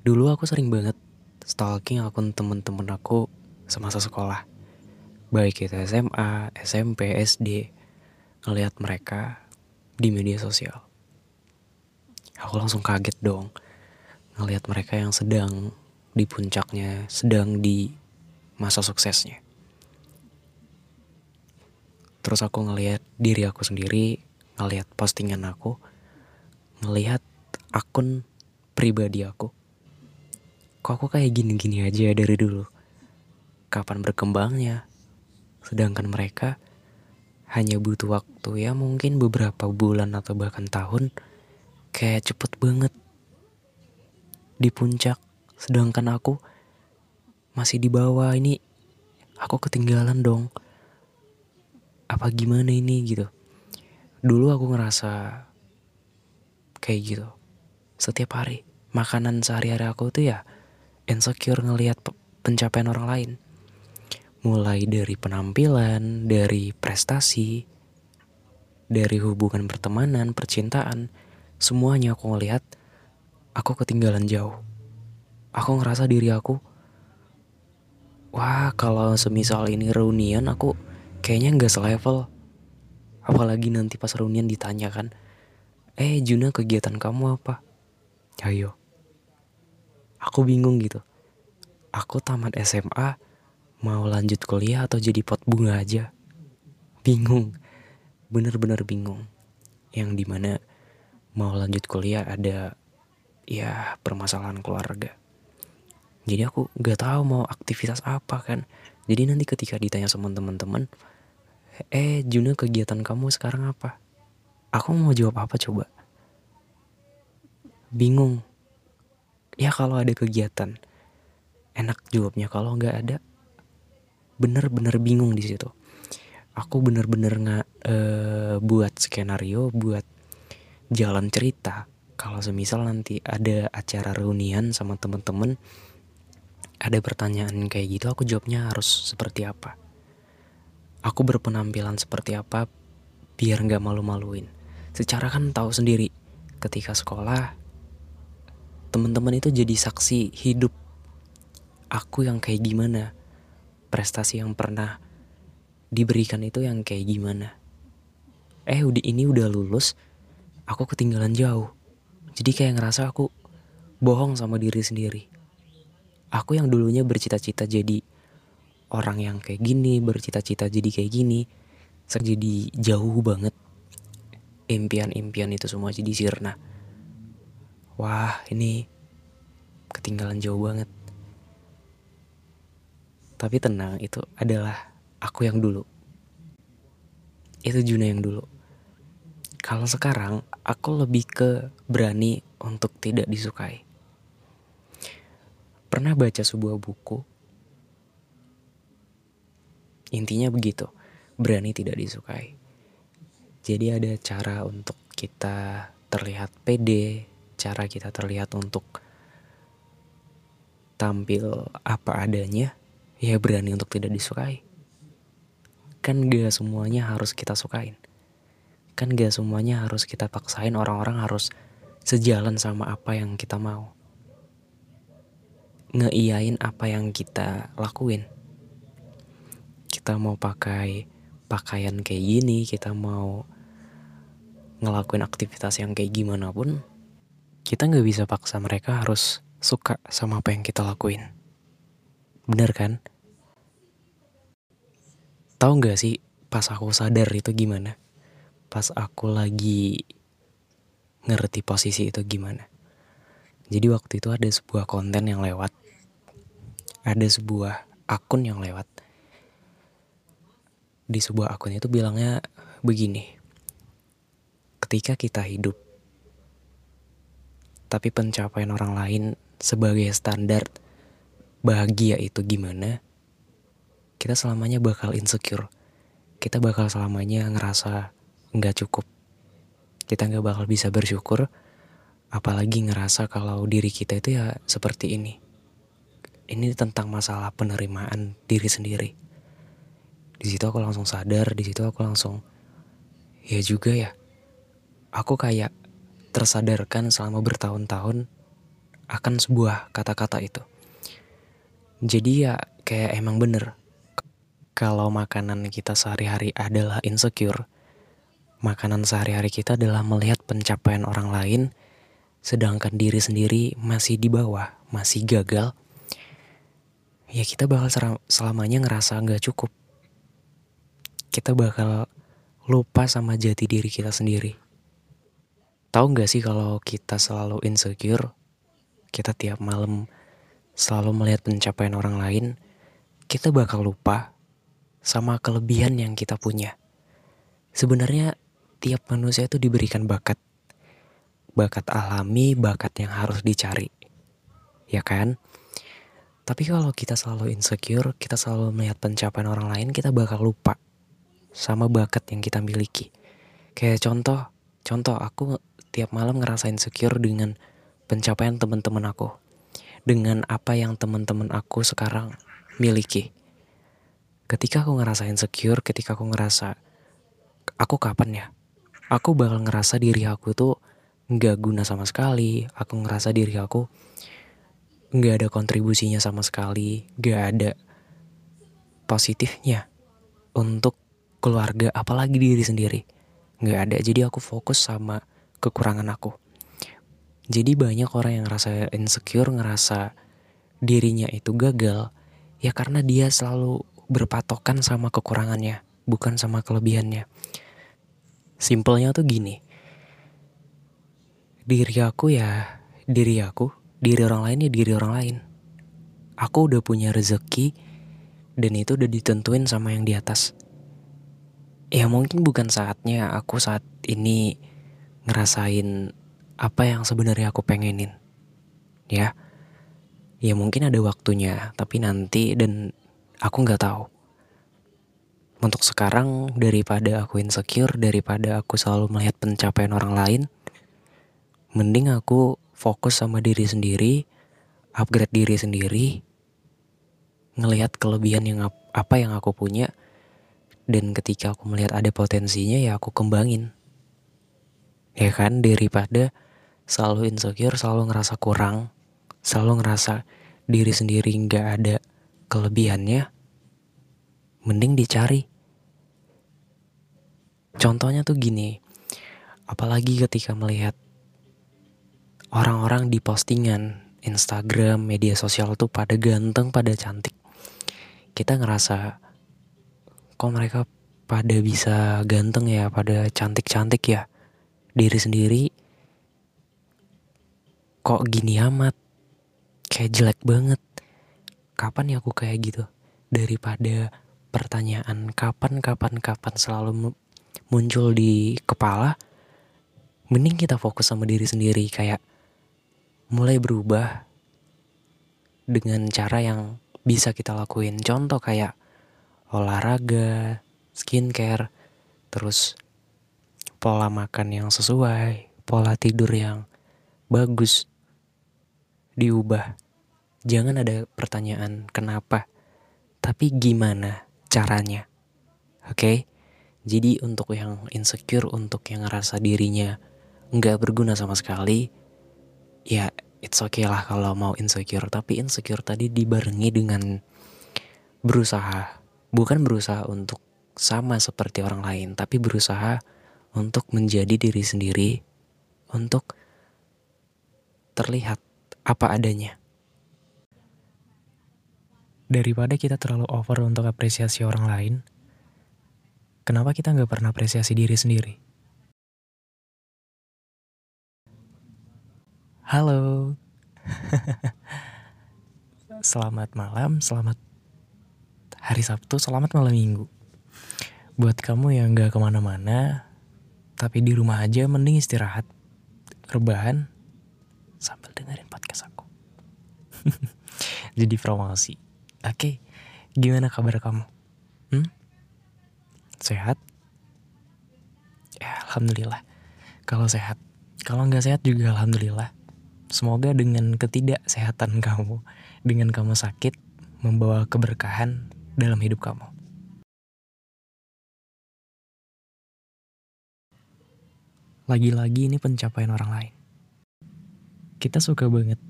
Dulu aku sering banget stalking akun temen-temen aku semasa sekolah. Baik itu SMA, SMP, SD. Ngeliat mereka di media sosial. Aku langsung kaget dong. Ngeliat mereka yang sedang di puncaknya, sedang di masa suksesnya. Terus aku ngeliat diri aku sendiri, ngeliat postingan aku, ngeliat akun pribadi aku kok aku kayak gini-gini aja dari dulu? Kapan berkembangnya? Sedangkan mereka hanya butuh waktu ya mungkin beberapa bulan atau bahkan tahun. Kayak cepet banget. Di puncak. Sedangkan aku masih di bawah. Ini aku ketinggalan dong. Apa gimana ini gitu. Dulu aku ngerasa kayak gitu. Setiap hari makanan sehari-hari aku tuh ya insecure ngelihat pencapaian orang lain. Mulai dari penampilan, dari prestasi, dari hubungan pertemanan, percintaan, semuanya aku ngelihat aku ketinggalan jauh. Aku ngerasa diri aku Wah, kalau semisal ini reunian aku kayaknya nggak selevel. Apalagi nanti pas reunian ditanyakan, eh Juna kegiatan kamu apa? Ayo, aku bingung gitu. Aku tamat SMA mau lanjut kuliah atau jadi pot bunga aja? Bingung. Bener-bener bingung. Yang di mana mau lanjut kuliah ada ya permasalahan keluarga. Jadi aku gak tahu mau aktivitas apa kan. Jadi nanti ketika ditanya sama teman-teman eh Juna kegiatan kamu sekarang apa? Aku mau jawab apa coba? Bingung ya kalau ada kegiatan enak jawabnya. Kalau nggak ada bener-bener bingung di situ. Aku bener-bener nggak e, buat skenario buat jalan cerita. Kalau semisal nanti ada acara reunian sama temen-temen ada pertanyaan kayak gitu aku jawabnya harus seperti apa? Aku berpenampilan seperti apa biar nggak malu-maluin. Secara kan tahu sendiri ketika sekolah teman-teman itu jadi saksi hidup aku yang kayak gimana prestasi yang pernah diberikan itu yang kayak gimana. Eh udah ini udah lulus aku ketinggalan jauh. Jadi kayak ngerasa aku bohong sama diri sendiri. Aku yang dulunya bercita-cita jadi orang yang kayak gini bercita-cita jadi kayak gini jadi jauh banget impian-impian itu semua jadi sirna wah ini ketinggalan jauh banget. Tapi tenang, itu adalah aku yang dulu. Itu Juna yang dulu. Kalau sekarang, aku lebih ke berani untuk tidak disukai. Pernah baca sebuah buku. Intinya begitu, berani tidak disukai. Jadi ada cara untuk kita terlihat pede, cara kita terlihat untuk tampil apa adanya, ya berani untuk tidak disukai. Kan gak semuanya harus kita sukain. Kan gak semuanya harus kita paksain orang-orang harus sejalan sama apa yang kita mau. Ngeiyain apa yang kita lakuin. Kita mau pakai pakaian kayak gini, kita mau ngelakuin aktivitas yang kayak gimana pun, kita nggak bisa paksa mereka harus suka sama apa yang kita lakuin. Bener kan? Tahu nggak sih pas aku sadar itu gimana? Pas aku lagi ngerti posisi itu gimana. Jadi waktu itu ada sebuah konten yang lewat. Ada sebuah akun yang lewat. Di sebuah akun itu bilangnya begini. Ketika kita hidup tapi pencapaian orang lain sebagai standar bahagia itu gimana, kita selamanya bakal insecure. Kita bakal selamanya ngerasa nggak cukup. Kita nggak bakal bisa bersyukur, apalagi ngerasa kalau diri kita itu ya seperti ini. Ini tentang masalah penerimaan diri sendiri. Di situ aku langsung sadar, di situ aku langsung ya juga ya. Aku kayak tersadarkan selama bertahun-tahun akan sebuah kata-kata itu. Jadi ya kayak emang bener. Kalau makanan kita sehari-hari adalah insecure, makanan sehari-hari kita adalah melihat pencapaian orang lain, sedangkan diri sendiri masih di bawah, masih gagal, ya kita bakal selamanya ngerasa nggak cukup. Kita bakal lupa sama jati diri kita sendiri. Tahu nggak sih kalau kita selalu insecure, kita tiap malam selalu melihat pencapaian orang lain, kita bakal lupa sama kelebihan yang kita punya. Sebenarnya tiap manusia itu diberikan bakat. Bakat alami, bakat yang harus dicari. Ya kan? Tapi kalau kita selalu insecure, kita selalu melihat pencapaian orang lain, kita bakal lupa sama bakat yang kita miliki. Kayak contoh, contoh aku tiap malam ngerasain secure dengan pencapaian teman-teman aku. Dengan apa yang teman-teman aku sekarang miliki. Ketika aku ngerasain secure, ketika aku ngerasa aku kapan ya? Aku bakal ngerasa diri aku tuh nggak guna sama sekali. Aku ngerasa diri aku nggak ada kontribusinya sama sekali, nggak ada positifnya untuk keluarga, apalagi diri sendiri. Nggak ada. Jadi aku fokus sama kekurangan aku. Jadi banyak orang yang ngerasa insecure, ngerasa dirinya itu gagal, ya karena dia selalu berpatokan sama kekurangannya, bukan sama kelebihannya. Simpelnya tuh gini, diri aku ya diri aku, diri orang lain ya diri orang lain. Aku udah punya rezeki dan itu udah ditentuin sama yang di atas. Ya mungkin bukan saatnya aku saat ini ngerasain apa yang sebenarnya aku pengenin. Ya. Ya mungkin ada waktunya, tapi nanti dan aku nggak tahu. Untuk sekarang daripada aku insecure, daripada aku selalu melihat pencapaian orang lain, mending aku fokus sama diri sendiri, upgrade diri sendiri, ngelihat kelebihan yang apa yang aku punya, dan ketika aku melihat ada potensinya ya aku kembangin ya kan daripada selalu insecure selalu ngerasa kurang selalu ngerasa diri sendiri nggak ada kelebihannya mending dicari. Contohnya tuh gini apalagi ketika melihat orang-orang di postingan Instagram media sosial tuh pada ganteng pada cantik kita ngerasa kok mereka pada bisa ganteng ya pada cantik-cantik ya diri sendiri kok gini amat? Kayak jelek banget. Kapan ya aku kayak gitu? Daripada pertanyaan kapan kapan kapan selalu muncul di kepala mending kita fokus sama diri sendiri. Kayak mulai berubah dengan cara yang bisa kita lakuin. Contoh kayak olahraga skincare terus pola makan yang sesuai, pola tidur yang bagus diubah. Jangan ada pertanyaan kenapa, tapi gimana caranya. Oke? Okay? Jadi untuk yang insecure, untuk yang ngerasa dirinya nggak berguna sama sekali, ya it's okay lah kalau mau insecure. Tapi insecure tadi dibarengi dengan berusaha, bukan berusaha untuk sama seperti orang lain, tapi berusaha untuk menjadi diri sendiri, untuk terlihat apa adanya. Daripada kita terlalu over untuk apresiasi orang lain, kenapa kita nggak pernah apresiasi diri sendiri? Halo, selamat malam, selamat hari Sabtu, selamat malam minggu. Buat kamu yang gak ke mana-mana, tapi di rumah aja mending istirahat, rebahan, sambil dengerin podcast aku. Jadi promosi. Oke, gimana kabar kamu? Hmm? Sehat? Ya, alhamdulillah. Kalau sehat, kalau nggak sehat juga alhamdulillah. Semoga dengan ketidaksehatan kamu, dengan kamu sakit, membawa keberkahan dalam hidup kamu. Lagi-lagi ini pencapaian orang lain. Kita suka banget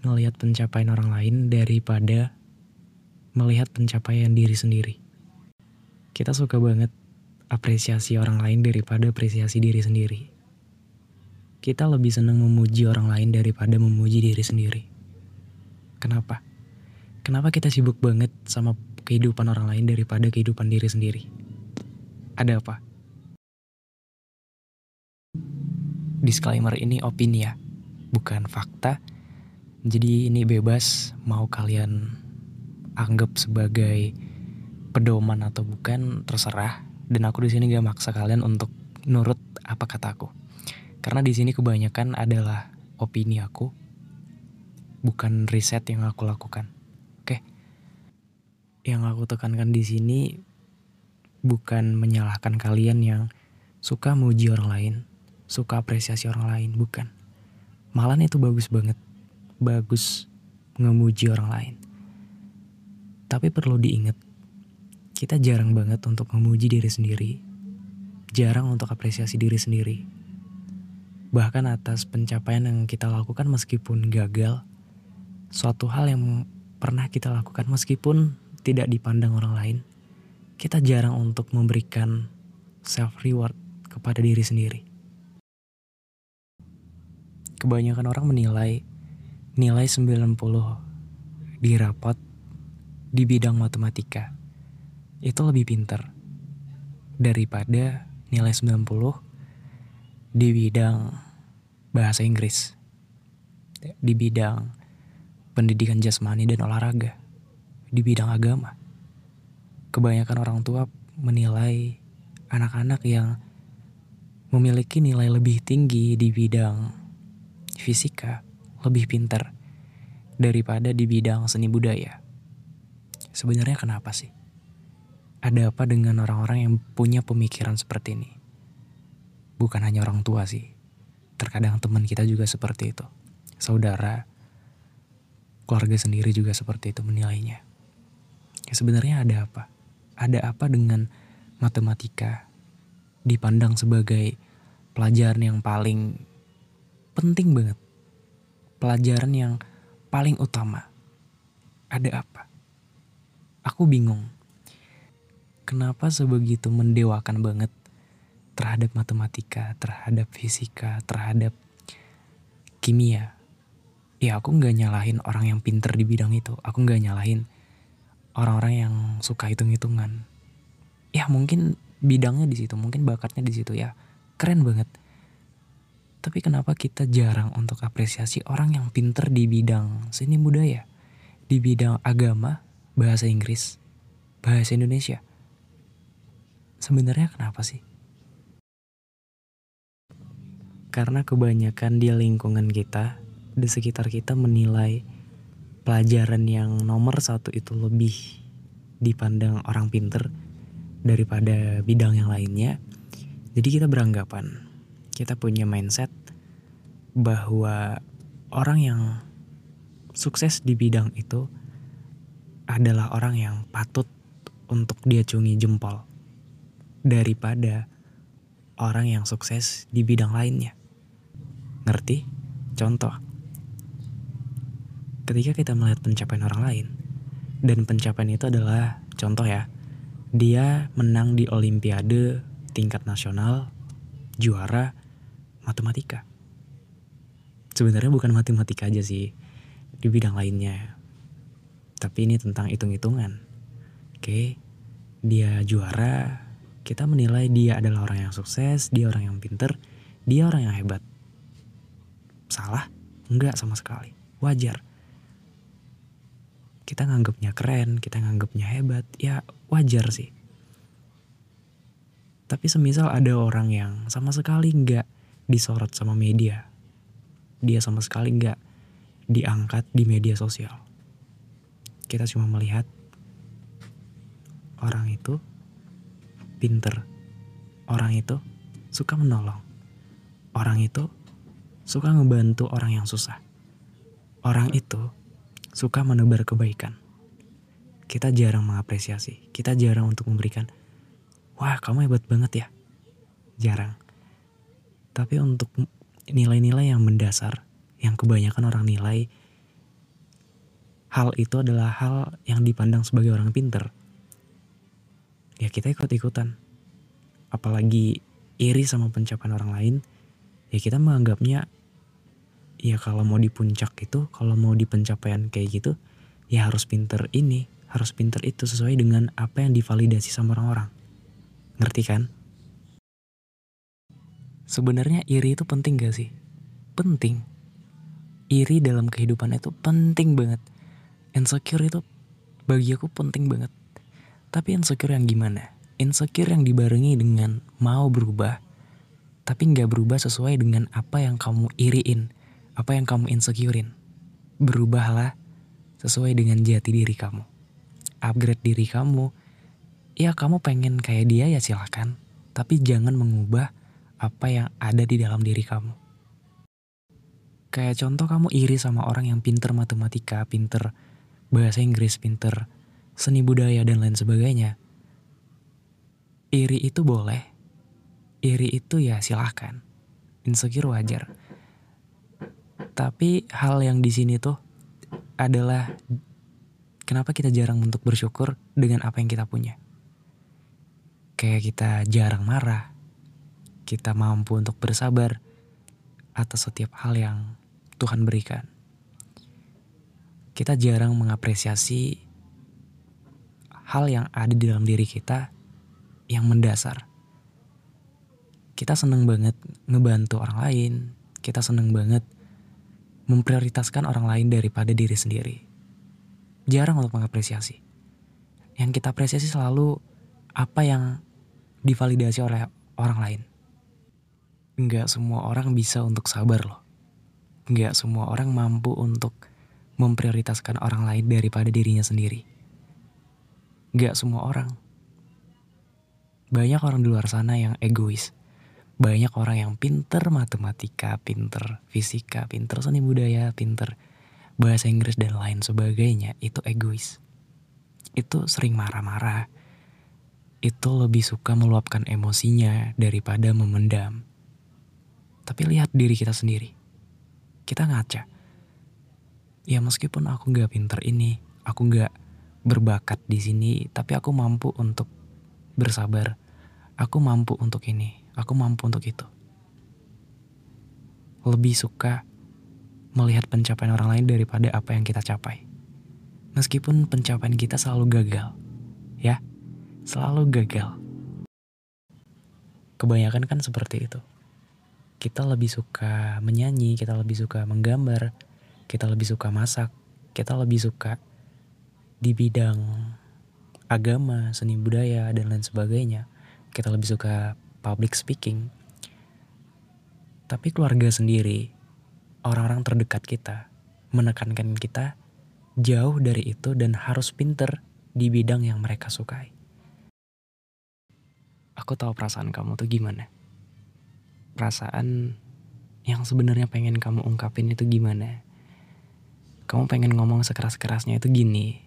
ngelihat pencapaian orang lain daripada melihat pencapaian diri sendiri. Kita suka banget apresiasi orang lain daripada apresiasi diri sendiri. Kita lebih senang memuji orang lain daripada memuji diri sendiri. Kenapa? Kenapa kita sibuk banget sama kehidupan orang lain daripada kehidupan diri sendiri? Ada apa? Disclaimer ini opini ya, bukan fakta. Jadi ini bebas mau kalian anggap sebagai pedoman atau bukan terserah. Dan aku di sini gak maksa kalian untuk nurut apa kataku. Karena di sini kebanyakan adalah opini aku, bukan riset yang aku lakukan. Oke. Yang aku tekankan di sini bukan menyalahkan kalian yang suka muji orang lain, suka apresiasi orang lain, bukan. Malah itu bagus banget. Bagus ngemuji orang lain. Tapi perlu diingat, kita jarang banget untuk memuji diri sendiri. Jarang untuk apresiasi diri sendiri. Bahkan atas pencapaian yang kita lakukan meskipun gagal, suatu hal yang pernah kita lakukan meskipun tidak dipandang orang lain, kita jarang untuk memberikan self reward kepada diri sendiri kebanyakan orang menilai nilai 90 di rapot di bidang matematika itu lebih pintar daripada nilai 90 di bidang bahasa Inggris di bidang pendidikan jasmani dan olahraga di bidang agama. Kebanyakan orang tua menilai anak-anak yang memiliki nilai lebih tinggi di bidang fisika lebih pintar daripada di bidang seni budaya. Sebenarnya kenapa sih? Ada apa dengan orang-orang yang punya pemikiran seperti ini? Bukan hanya orang tua sih. Terkadang teman kita juga seperti itu. Saudara, keluarga sendiri juga seperti itu menilainya. Ya sebenarnya ada apa? Ada apa dengan matematika dipandang sebagai pelajaran yang paling penting banget. Pelajaran yang paling utama. Ada apa? Aku bingung. Kenapa sebegitu mendewakan banget terhadap matematika, terhadap fisika, terhadap kimia. Ya aku nggak nyalahin orang yang pinter di bidang itu. Aku nggak nyalahin orang-orang yang suka hitung-hitungan. Ya mungkin bidangnya di situ, mungkin bakatnya di situ ya. Keren banget. Tapi kenapa kita jarang untuk apresiasi orang yang pinter di bidang seni budaya, di bidang agama, bahasa Inggris, bahasa Indonesia? Sebenarnya kenapa sih? Karena kebanyakan di lingkungan kita, di sekitar kita menilai pelajaran yang nomor satu itu lebih dipandang orang pinter daripada bidang yang lainnya. Jadi kita beranggapan kita punya mindset bahwa orang yang sukses di bidang itu adalah orang yang patut untuk diacungi jempol daripada orang yang sukses di bidang lainnya. Ngerti? Contoh. Ketika kita melihat pencapaian orang lain dan pencapaian itu adalah contoh ya, dia menang di olimpiade tingkat nasional, juara matematika. Sebenarnya bukan matematika aja sih, di bidang lainnya. Tapi ini tentang hitung-hitungan. Oke, dia juara, kita menilai dia adalah orang yang sukses, dia orang yang pinter, dia orang yang hebat. Salah? Enggak sama sekali. Wajar. Kita nganggapnya keren, kita nganggapnya hebat, ya wajar sih. Tapi semisal ada orang yang sama sekali enggak disorot sama media. dia sama sekali nggak diangkat di media sosial. Kita cuma melihat orang itu pinter, orang itu suka menolong, orang itu suka ngebantu orang yang susah, orang itu suka menebar kebaikan. Kita jarang mengapresiasi, kita jarang untuk memberikan, wah kamu hebat banget ya, jarang. Tapi untuk nilai-nilai yang mendasar, yang kebanyakan orang nilai, hal itu adalah hal yang dipandang sebagai orang pinter. Ya kita ikut-ikutan. Apalagi iri sama pencapaian orang lain, ya kita menganggapnya ya kalau mau di puncak itu, kalau mau di pencapaian kayak gitu, ya harus pinter ini, harus pinter itu sesuai dengan apa yang divalidasi sama orang-orang. Ngerti kan? Sebenarnya iri itu penting gak sih? Penting. Iri dalam kehidupan itu penting banget. Insecure itu bagi aku penting banget. Tapi insecure yang gimana? Insecure yang dibarengi dengan mau berubah, tapi nggak berubah sesuai dengan apa yang kamu iriin, apa yang kamu insecurein. Berubahlah sesuai dengan jati diri kamu. Upgrade diri kamu. Ya kamu pengen kayak dia ya silahkan. Tapi jangan mengubah apa yang ada di dalam diri kamu. Kayak contoh kamu iri sama orang yang pinter matematika, pinter bahasa Inggris, pinter seni budaya dan lain sebagainya. Iri itu boleh. Iri itu ya silahkan. Insecure wajar. Tapi hal yang di sini tuh adalah kenapa kita jarang untuk bersyukur dengan apa yang kita punya. Kayak kita jarang marah, kita mampu untuk bersabar atas setiap hal yang Tuhan berikan. Kita jarang mengapresiasi hal yang ada di dalam diri kita yang mendasar. Kita seneng banget ngebantu orang lain, kita seneng banget memprioritaskan orang lain daripada diri sendiri. Jarang untuk mengapresiasi. Yang kita apresiasi selalu apa yang divalidasi oleh orang lain. Enggak semua orang bisa untuk sabar loh. Enggak semua orang mampu untuk memprioritaskan orang lain daripada dirinya sendiri. Enggak semua orang. Banyak orang di luar sana yang egois banyak orang yang pinter matematika, pinter fisika, pinter seni budaya, pinter bahasa Inggris dan lain sebagainya itu egois. Itu sering marah-marah. Itu lebih suka meluapkan emosinya daripada memendam. Tapi lihat diri kita sendiri. Kita ngaca. Ya meskipun aku gak pinter ini, aku gak berbakat di sini, tapi aku mampu untuk bersabar. Aku mampu untuk ini aku mampu untuk itu. Lebih suka melihat pencapaian orang lain daripada apa yang kita capai. Meskipun pencapaian kita selalu gagal, ya, selalu gagal. Kebanyakan kan seperti itu. Kita lebih suka menyanyi, kita lebih suka menggambar, kita lebih suka masak, kita lebih suka di bidang agama, seni budaya, dan lain sebagainya. Kita lebih suka public speaking. Tapi keluarga sendiri, orang-orang terdekat kita, menekankan kita jauh dari itu dan harus pinter di bidang yang mereka sukai. Aku tahu perasaan kamu tuh gimana. Perasaan yang sebenarnya pengen kamu ungkapin itu gimana. Kamu pengen ngomong sekeras-kerasnya itu gini.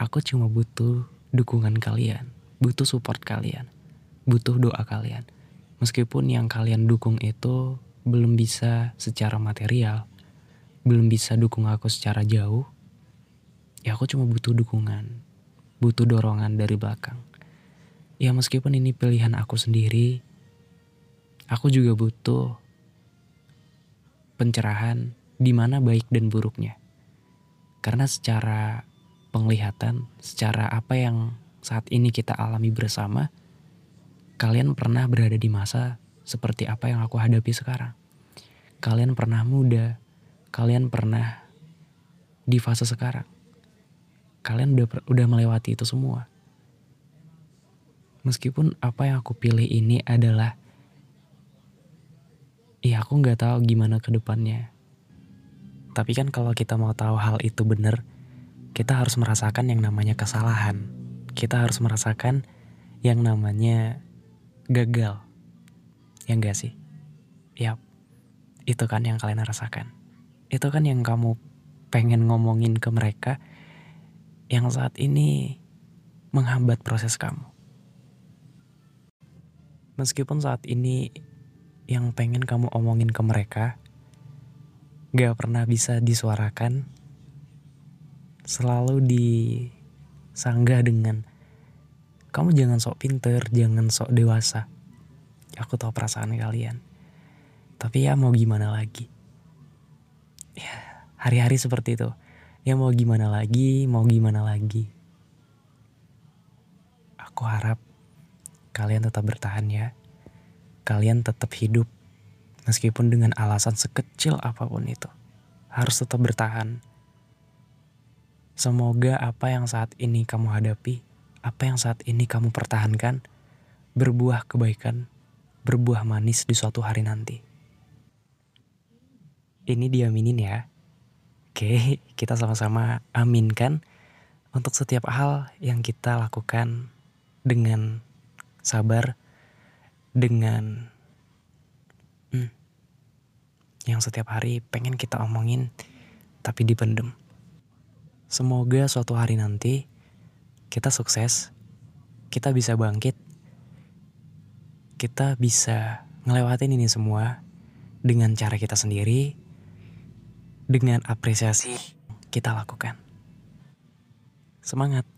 Aku cuma butuh dukungan kalian, butuh support kalian butuh doa kalian. Meskipun yang kalian dukung itu belum bisa secara material, belum bisa dukung aku secara jauh, ya aku cuma butuh dukungan, butuh dorongan dari belakang. Ya meskipun ini pilihan aku sendiri, aku juga butuh pencerahan di mana baik dan buruknya. Karena secara penglihatan, secara apa yang saat ini kita alami bersama, Kalian pernah berada di masa seperti apa yang aku hadapi sekarang. Kalian pernah muda, kalian pernah di fase sekarang. Kalian udah udah melewati itu semua. Meskipun apa yang aku pilih ini adalah Ya aku nggak tahu gimana ke depannya. Tapi kan kalau kita mau tahu hal itu benar, kita harus merasakan yang namanya kesalahan. Kita harus merasakan yang namanya gagal. Ya enggak sih? Yap. Itu kan yang kalian rasakan. Itu kan yang kamu pengen ngomongin ke mereka yang saat ini menghambat proses kamu. Meskipun saat ini yang pengen kamu omongin ke mereka gak pernah bisa disuarakan, selalu disanggah dengan kamu jangan sok pinter, jangan sok dewasa. Aku tahu perasaan kalian. Tapi ya mau gimana lagi. Ya, hari-hari seperti itu. Ya mau gimana lagi, mau gimana lagi. Aku harap kalian tetap bertahan ya. Kalian tetap hidup meskipun dengan alasan sekecil apa pun itu. Harus tetap bertahan. Semoga apa yang saat ini kamu hadapi, apa yang saat ini kamu pertahankan, berbuah kebaikan, berbuah manis di suatu hari nanti. Ini diaminin ya. Oke, kita sama-sama aminkan untuk setiap hal yang kita lakukan dengan sabar, dengan hmm, yang setiap hari pengen kita omongin tapi dipendem. Semoga suatu hari nanti kita sukses, kita bisa bangkit, kita bisa ngelewatin ini semua dengan cara kita sendiri, dengan apresiasi kita lakukan. Semangat!